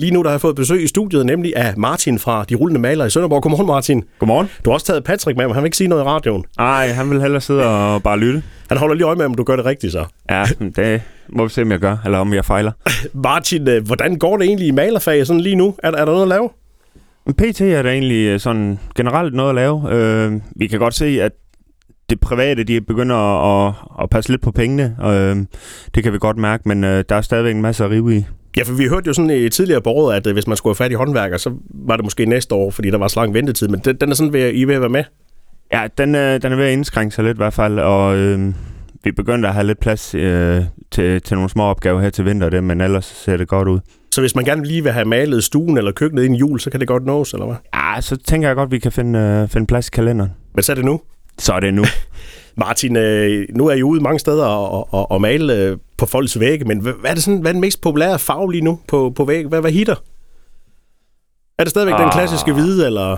Lige nu der har jeg fået besøg i studiet, nemlig af Martin fra De Rullende Maler i Sønderborg. Godmorgen, Martin. Godmorgen. Du har også taget Patrick med, men han vil ikke sige noget i radioen. Nej, han vil hellere sidde og bare lytte. Han holder lige øje med, om du gør det rigtigt så. Ja, det må vi se, om jeg gør, eller om jeg fejler. Martin, øh, hvordan går det egentlig i malerfaget sådan lige nu? Er, er der noget at lave? PT er der egentlig øh, sådan generelt noget at lave. Øh, vi kan godt se, at det private, de begynder at, at passe lidt på pengene. Øh, det kan vi godt mærke, men øh, der er stadigvæk en masse at rive i. Ja, for vi hørte jo sådan i tidligere på året, at øh, hvis man skulle have fat i håndværker, så var det måske næste år, fordi der var så lang ventetid. Men den, den er sådan ved, I er ved at være med. Ja, den, øh, den er ved at indskrænke sig lidt i hvert fald, og øh, vi begynder at have lidt plads øh, til, til nogle små opgaver her til vinter, det, men ellers ser det godt ud. Så hvis man gerne lige vil have malet stuen eller køkkenet inden jul, så kan det godt nås, eller hvad? Ja, så tænker jeg godt, at vi kan finde, øh, finde plads i kalenderen. Men så er det nu. Så er det nu. Martin, øh, nu er I ude mange steder og, og, og male øh, på folks vægge, men hvad er, det sådan, hvad er den mest populære farve lige nu på, på vægge? Hvad, hvad hitter? Er det stadigvæk ah. den klassiske hvide, eller...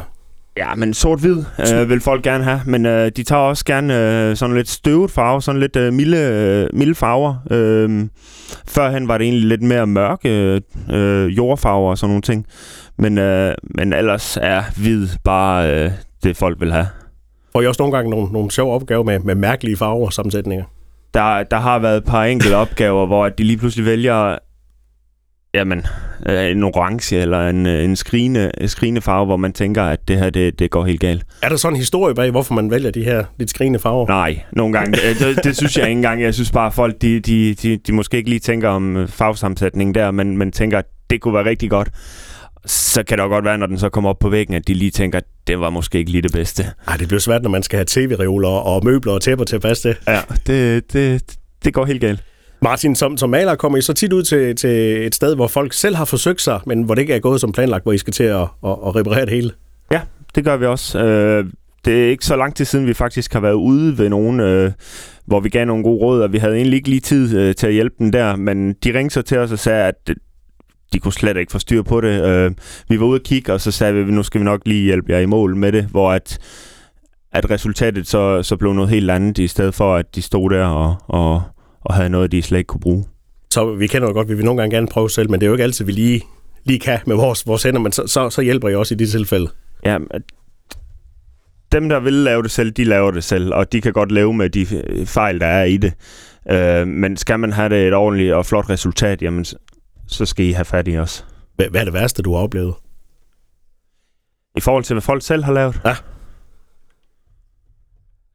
Ja, men sort-hvid øh, vil folk gerne have, men øh, de tager også gerne øh, sådan lidt støvet farve, sådan lidt øh, milde, øh, milde farver. Øh, førhen var det egentlig lidt mere mørke øh, jordfarver og sådan nogle ting, men, øh, men ellers er hvid bare øh, det, folk vil have. Får I også nogle gange nogle, nogle sjove opgaver med, med mærkelige farver og sammensætninger? Der, der har været et par enkelte opgaver, hvor de lige pludselig vælger jamen, øh, en orange eller en, øh, en skrigende, skrigende farve, hvor man tænker, at det her det, det går helt galt. Er der sådan en historie bag, hvorfor man vælger de her lidt skrigende farver? Nej, nogle gange. Det, det, det synes jeg ikke engang. Jeg synes bare, at folk de, de, de, de måske ikke lige tænker om farvesammensætning der, men, men tænker, at det kunne være rigtig godt så kan det godt være, når den så kommer op på væggen, at de lige tænker, at det var måske ikke lige det bedste. Ej, det bliver svært, når man skal have tv-reoler og møbler og tæpper til at passe det. Ja, det, det, det går helt galt. Martin, som, som maler kommer I så tit ud til, til et sted, hvor folk selv har forsøgt sig, men hvor det ikke er gået som planlagt, hvor I skal til at, at, at reparere det hele? Ja, det gør vi også. Øh, det er ikke så lang tid siden, vi faktisk har været ude ved nogen, øh, hvor vi gav nogle gode råd, og vi havde egentlig ikke lige tid øh, til at hjælpe dem der, men de ringte så til os og sagde, at de kunne slet ikke få styr på det. Øh, vi var ude og kigge, og så sagde vi, nu skal vi nok lige hjælpe jer i mål med det, hvor at, at resultatet så, så blev noget helt andet, i stedet for at de stod der og, og, og havde noget, de slet ikke kunne bruge. Så vi kender jo godt, vi vil nogle gange gerne prøve selv, men det er jo ikke altid, vi lige, lige kan med vores, vores hænder, men så, så, så hjælper I også i de tilfælde. Ja, dem, der vil lave det selv, de laver det selv, og de kan godt leve med de fejl, der er i det. Øh, men skal man have det et ordentligt og flot resultat, jamen, så skal I have fat i os. Hvad, hvad er det værste, du har oplevet? I forhold til, hvad folk selv har lavet? Ja.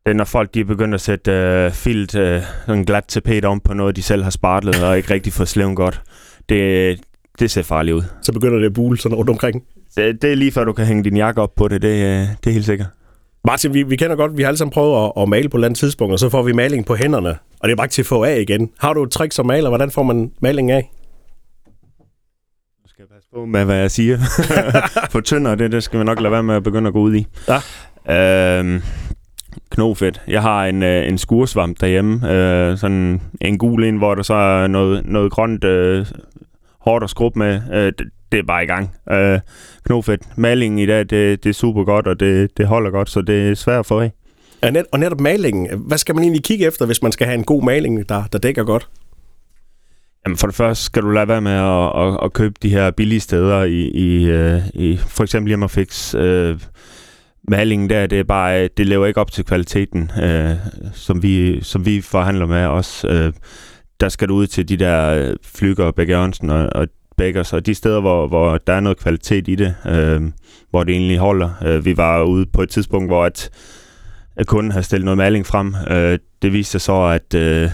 Det er, når folk de er begyndt at sætte øh, filt, øh, en glat tapet om på noget, de selv har spartlet, og ikke rigtig fået sleven godt. Det, det ser farligt ud. Så begynder det at bule sådan rundt omkring? Det, det er lige før, du kan hænge din jakke op på det. Det, øh, det er helt sikkert. Martin, vi, vi kender godt, vi har alle sammen prøvet at, at male på et eller andet tidspunkt, og så får vi maling på hænderne. Og det er bare til at få af igen. Har du et trick som maler? Hvordan får man maling af? Skal passe på med, hvad jeg siger. For tynder, det, det skal vi nok lade være med at begynde at gå ud i. Ja. Øhm, knofedt. Jeg har en, øh, en skursvamp derhjemme. Øh, sådan en gul en, hvor der så er noget, noget grønt øh, hårdt at skrubbe med. Øh, det, det er bare i gang. Øh, knofedt. Malingen i dag, det, det er super godt, og det, det holder godt, så det er svært at få af. Ja, net, og netop malingen. Hvad skal man egentlig kigge efter, hvis man skal have en god maling, der, der dækker godt? Jamen for det første skal du lade være med at, at, at købe de her billige steder i, i, øh, i for eksempel hjemme fix øh, malingen der, det er bare, det lever ikke op til kvaliteten, øh, som, vi, som vi forhandler med os. Øh, der skal du ud til de der øh, flyger, Begge Jørgensen og, og Beggers, og de steder, hvor, hvor der er noget kvalitet i det, øh, hvor det egentlig holder. Øh, vi var ude på et tidspunkt, hvor at, at kunden havde stillet noget maling frem. Øh, det viste sig så, at øh,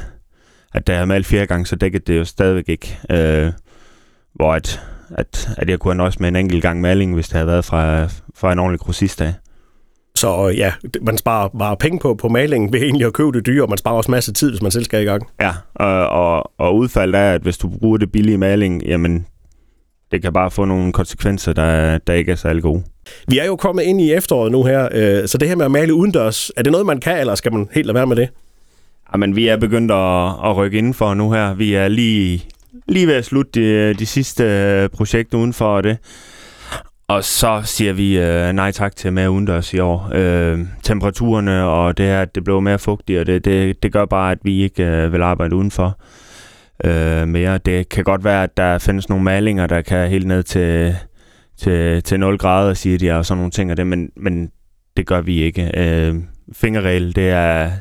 at da jeg malte fire gange, så dækkede det jo stadigvæk ikke. Øh, hvor at, at, at jeg kunne have nøjes med en enkelt gang maling, hvis det havde været fra, fra en ordentlig grossist af. Så ja, man sparer bare penge på, på malingen ved egentlig at købe det dyre, og man sparer også masse tid, hvis man selv skal i gang. Ja, og, og, og udfaldet er, at hvis du bruger det billige maling, jamen det kan bare få nogle konsekvenser, der, der ikke er særlig gode. Vi er jo kommet ind i efteråret nu her, øh, så det her med at male udendørs, er det noget, man kan, eller skal man helt lade være med det? Jamen, vi er begyndt at, at rykke indenfor nu her. Vi er lige, lige ved at slutte de, de sidste øh, projekt projekter udenfor det. Og så siger vi øh, nej tak til mere udendørs i år. Øh, temperaturerne og det her, det blev mere fugtigt, og det, det, det gør bare, at vi ikke øh, vil arbejde udenfor. øh, mere. Det kan godt være, at der findes nogle malinger, der kan helt ned til, til, til 0 grader, siger de, og sådan nogle ting og det, men, men det gør vi ikke. Øh, fingerregel, det er,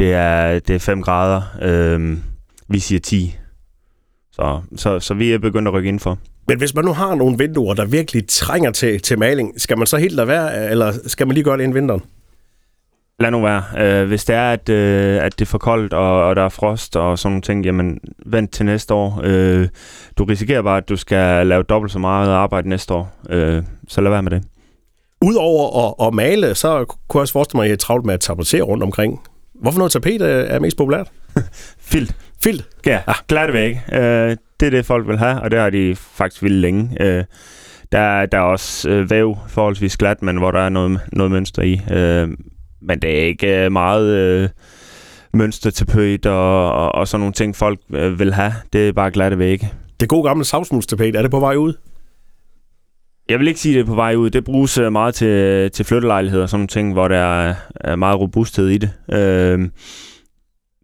det er, det er 5 grader. Øh, vi siger 10. Så, så, så vi er begyndt at rykke ind for. Men hvis man nu har nogle vinduer, der virkelig trænger til, til maling, skal man så helt lade være, eller skal man lige gøre det inden vinteren? Lad nu være. Øh, hvis det er, at, øh, at det er for koldt, og, og der er frost og sådan nogle ting, jamen vent til næste år. Øh, du risikerer bare, at du skal lave dobbelt så meget arbejde næste år. Øh, så lad være med det. Udover at, at male, så kunne jeg også forestille mig, at jeg er travlt med at tapetsere rundt omkring. Hvorfor noget tapet er mest populært? Filt. Filt? Ja, ah. glatte væg. Øh, det er det, folk vil have, og det har de faktisk vildt længe. Øh, der, der er også øh, væv forholdsvis glat, men hvor der er noget, noget mønster i. Øh, men det er ikke øh, meget øh, mønstertapet og, og, og sådan nogle ting, folk øh, vil have. Det er bare glatte vægge. Det gode gamle savsmulstapet, er det på vej ud? Jeg vil ikke sige, det er på vej ud. Det bruges øh, meget til, til flyttelejligheder og sådan nogle ting, hvor der er, er meget robusthed i det. Øh,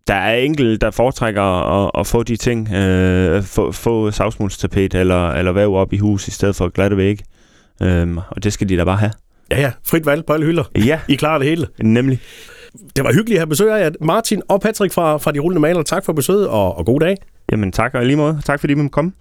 der er enkelte, der foretrækker at, at få de ting, øh, få, få savsmulstapet eller, eller væv op i hus i stedet for glatte vægge. Øh, og det skal de da bare have. Ja, ja. Frit valg på alle hylder. Ja. I klarer det hele. Nemlig. Det var hyggeligt at have besøg af jer. Martin og Patrick fra, fra De Rullende Maler. Tak for besøget, og, og god dag. Jamen tak, og lige måde. Tak fordi I måtte komme.